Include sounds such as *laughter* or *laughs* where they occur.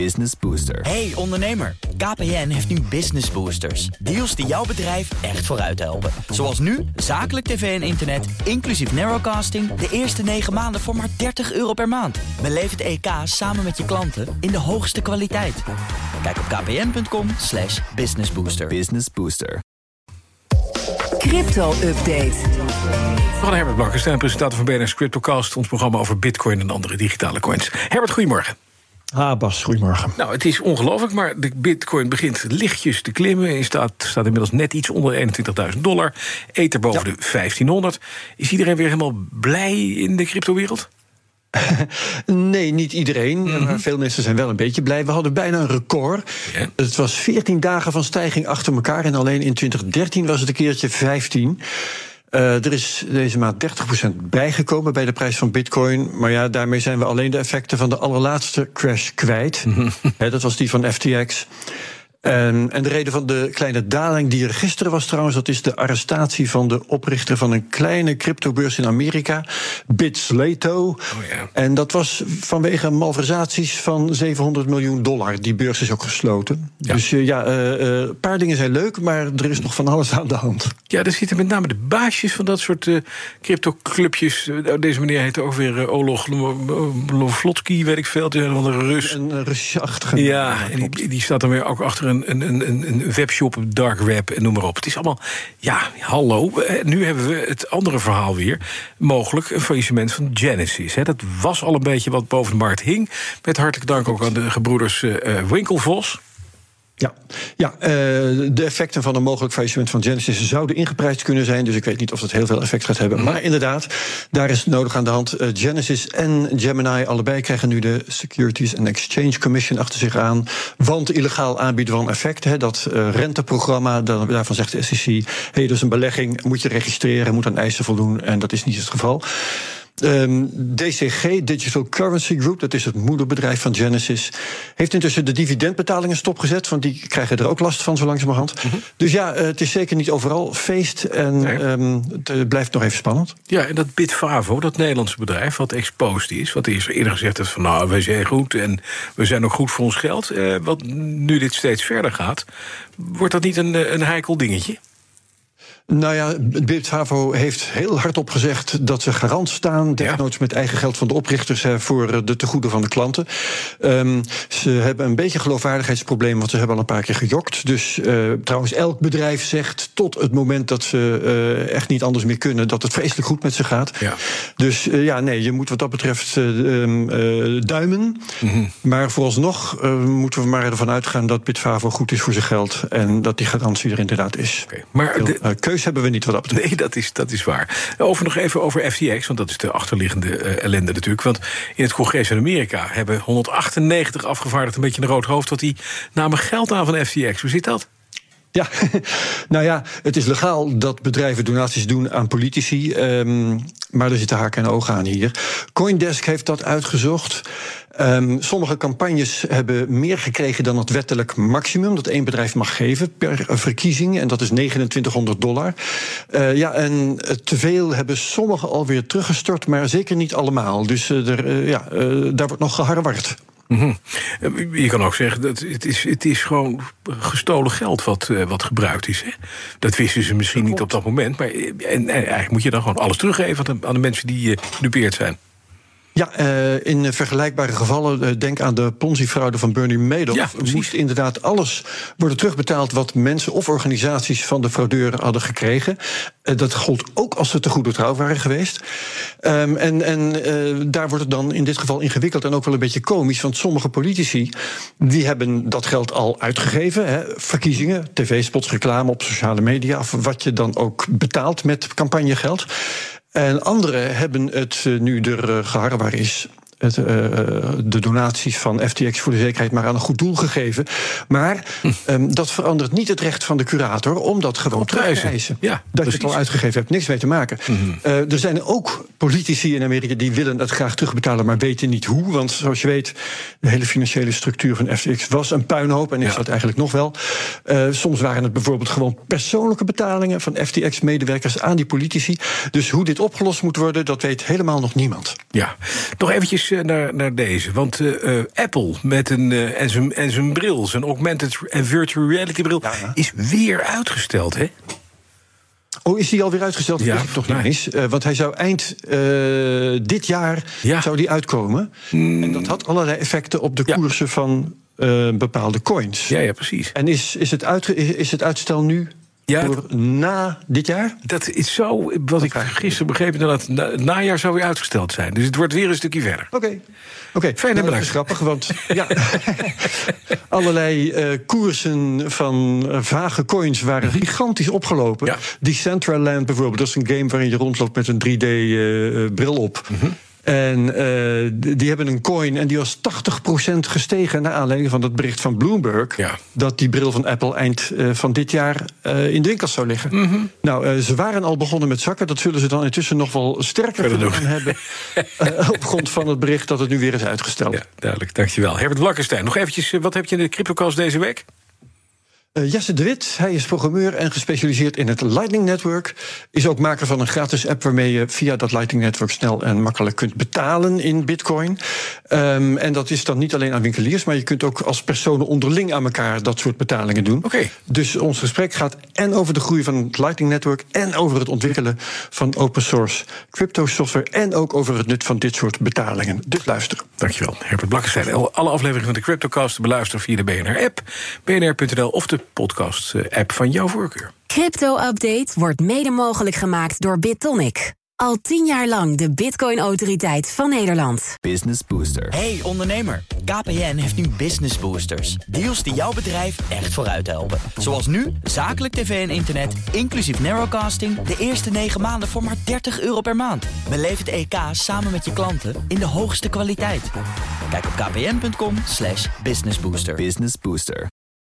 Business Booster. Hey ondernemer, KPN heeft nu Business Boosters. Deals die jouw bedrijf echt vooruit helpen. Zoals nu, zakelijk tv en internet, inclusief narrowcasting... de eerste 9 maanden voor maar 30 euro per maand. Beleef het EK samen met je klanten in de hoogste kwaliteit. Kijk op kpn.com slash businessbooster. Business Booster. Crypto-update. We gaan Herbert Blankenstein, presentator van BNS Cryptocast... ons programma over bitcoin en andere digitale coins. Herbert, goedemorgen. Ah, Bas, goedemorgen. Nou, het is ongelooflijk, maar de bitcoin begint lichtjes te klimmen. Hij staat, staat inmiddels net iets onder 21.000 dollar. Ether boven de 1500. Is iedereen weer helemaal blij in de cryptowereld? *laughs* nee, niet iedereen. Maar veel mensen zijn wel een beetje blij. We hadden bijna een record. Het was 14 dagen van stijging achter elkaar. En alleen in 2013 was het een keertje 15. Eh, er is deze maand 30% bijgekomen bij de prijs van Bitcoin. Maar ja, daarmee zijn we alleen de effecten van de allerlaatste crash kwijt. *laughs* Dat was die van FTX. En, en de reden van de kleine daling die er gisteren was trouwens... dat is de arrestatie van de oprichter van een kleine cryptobeurs in Amerika... Bitslato. Oh ja. En dat was vanwege malversaties van 700 miljoen dollar. Die beurs is ook gesloten. Ja. Dus eh, ja, eh, eh, een paar dingen zijn leuk... maar er is nog van alles aan de hand. Ja, er zitten met name de baasjes van dat soort eh crypto-clubjes. Eh, Deze meneer heette ook weer Olog Lovlotsky, weet ik veel. Het is een Rus. Een uh, Russische-achtige... Ja, en die, die staat dan weer ook achter een, een, een, webshop, dark web en noem maar op. Het is allemaal, ja, hallo. Eh, Nu hebben we het andere verhaal weer. Mogelijk een faillissement van Genesis. Hè. Dat was al een beetje wat boven de markt hing. Met hartelijk dank ook aan de gebroeders eh, eh, Winkelvos. Ja, ja eh, de effecten van een mogelijk faillissement van Genesis zouden ingeprijsd kunnen zijn. Dus ik weet niet of dat heel veel effect gaat hebben. Maar inderdaad, daar is het nodig aan de hand. Eh, Genesis en Gemini allebei krijgen nu de Securities and Exchange Commission achter zich aan. Want illegaal aanbieden van effect, dat eh, renteprogramma, daarvan zegt de SEC: hey, dus een belegging moet je registreren, moet aan eisen voldoen. En dat is niet het geval. Ehm, DCG, Digital Currency Group, dat is het moederbedrijf van Genesis, heeft intussen de dividendbetalingen stopgezet, want die krijgen er ook last van zo langzamerhand. Dus ja, eh, het is zeker niet overal feest en Nee. ehm, het eh, blijft nog even spannend. Ja, en dat Bitfavo, dat Nederlandse bedrijf wat exposed is... wat eerst eerder gezegd heeft van nou, wij zijn goed... en we zijn ook goed voor ons geld. Eh, wat nu dit steeds verder gaat, wordt dat niet een, een heikel dingetje? Nou ja, Bitfavo heeft heel hardop gezegd dat ze garant staan, desnoods met eigen geld van de oprichters, hè, voor eh, de tegoeden van de klanten. Ehm, ze hebben een beetje geloofwaardigheidsprobleem, want ze hebben al een paar keer gejokt. Dus eh, trouwens, elk bedrijf zegt tot het moment dat ze eh, echt niet anders meer kunnen, dat het vreselijk goed met ze gaat. Ja. Dus ja, nee, je moet wat dat betreft eh, ehm, eh, duimen. Mhm. Maar vooralsnog moeten we maar ervan uitgaan dat Bitfavo goed is voor zijn geld en dat die garantie er inderdaad is. Maar de- keus hebben we niet wat dat betreft. Nee, dat is, dat is waar. Over nog even over FTX, want dat is de achterliggende eh, ellende natuurlijk. Want in het congres in Amerika hebben 198 afgevaardigden... een beetje een rood hoofd, want die namen geld aan van FTX. Hoe zit dat? Ja, *laughs* nou ja, het is legaal dat bedrijven donaties doen aan politici. ehm, maar er zitten haken en ogen aan hier. Coindesk heeft dat uitgezocht. Ehm, sommige campagnes hebben meer gekregen dan het wettelijk maximum dat één bedrijf mag geven per verkiezing. En dat is 2900 dollar. Eh, ja, en te veel hebben sommigen alweer teruggestort, maar zeker niet allemaal. Dus eh, er, eh, ja, daar wordt nog geharward. Mhm. Je kan ook zeggen dat het is, het is gewoon gestolen geld wat, wat gebruikt is. Hè? Dat wisten ze misschien niet op dat moment. Maar en, en eigenlijk moet je dan gewoon alles teruggeven aan de, mensen die gedupeerd zijn. Ja, eh, in vergelijkbare gevallen, eh, denk aan de Ponzi-fraude van Bernie Madoff, Ja, moest inderdaad alles worden terugbetaald wat mensen of organisaties van de fraudeur hadden gekregen. Eh, dat gold ook als ze te goede trouw waren geweest. Ehm, en en daar wordt het dan in dit geval ingewikkeld en ook wel een beetje komisch, want sommige politici die hebben dat geld al uitgegeven. Hè, verkiezingen, tv-spots, reclame op sociale media, of wat je dan ook betaalt met campagnegeld. En anderen hebben het eh, nu er uh, geharrewar is. Het, uh, de donaties van FTX voor de zekerheid maar aan een goed doel gegeven. Maar um, dat verandert niet het recht van de curator om dat gewoon terug te eisen. Ja, dat precies. je het al uitgegeven hebt, niks mee te maken. Mm -hmm. uh, er zijn ook politici in Amerika die willen het graag terugbetalen, maar weten niet hoe. Want zoals je weet, de hele financiële structuur van FTX was een puinhoop en is ja. dat eigenlijk nog wel. Uh, soms waren het bijvoorbeeld gewoon persoonlijke betalingen van FTX-medewerkers aan die politici. Dus hoe dit opgelost moet worden, dat weet helemaal nog niemand. Ja, nog eventjes eh, naar, naar deze. Want eh, eh, Apple met een, eh, en, zijn, en zijn bril, zijn augmented en virtual reality bril... Ja. is weer uitgesteld, hè? Oh, is die alweer uitgesteld? Dat Ja, ik toch niet eens. Eh, want hij zou eind eh, dit jaar Ja. zou die uitkomen. En dat had allerlei effecten op de Ja. koersen van eh, bepaalde coins. Ja, ja, precies. En is, is, het uitge- is het uitstel nu Ja. voor na dit jaar? Dat is zo, wat ik gisteren begreep... dat het na- het najaar zou weer uitgesteld zijn. Dus het wordt weer een stukje verder. Oké. Oké, Fijn en nou, dat is belangrijk. grappig, want *laughs* ja, *laughs* allerlei eh, koersen van eh, vage coins waren gigantisch opgelopen. Ja. Decentraland bijvoorbeeld, dat is een game waarin je rondloopt met een 3D-bril op. Mhm. En eh, die hebben een coin en die was 80% gestegen... naar aanleiding van het bericht van Bloomberg... Ja. dat die bril van Apple eind eh, van dit jaar eh, in de winkels zou liggen. Mhm. Nou, ze waren al begonnen met zakken. Dat zullen ze dan intussen nog wel sterker gedaan hebben... *laughs* op grond van het bericht dat het nu weer is uitgesteld. Ja, duidelijk. Dankjewel. Herbert Blakkenstein, nog eventjes... wat heb je in de CryptoCast deze week? Eh, Jesse de Wit, hij is programmeur en gespecialiseerd in het Lightning Network. Is ook maker van een gratis app waarmee je via dat Lightning Network snel en makkelijk kunt betalen in Bitcoin. Ehm, en dat is dan niet alleen aan winkeliers, maar je kunt ook als personen onderling aan elkaar dat soort betalingen doen. Oké. Dus ons gesprek gaat en over de groei van het Lightning Network en over het ontwikkelen van open source crypto software en ook over het nut van dit soort betalingen. Dus luister. Dankjewel, Herbert Blakkenstein. Alle afleveringen van de CryptoCast te beluisteren via de BNR-app, bnr.nl of de podcast-app van jouw voorkeur. Crypto-update wordt mede mogelijk gemaakt door BitTonic. Al tien jaar lang de Bitcoin-autoriteit van Nederland. Business Booster. Hey ondernemer, KPN heeft nu Business Boosters. Deals die jouw bedrijf echt vooruit helpen. Zoals nu, zakelijk tv en internet, inclusief narrowcasting... de eerste 9 maanden voor maar 30 euro per maand. Beleef het EK samen met je klanten in de hoogste kwaliteit. Kijk op kpn.com slash businessbooster. Business Booster.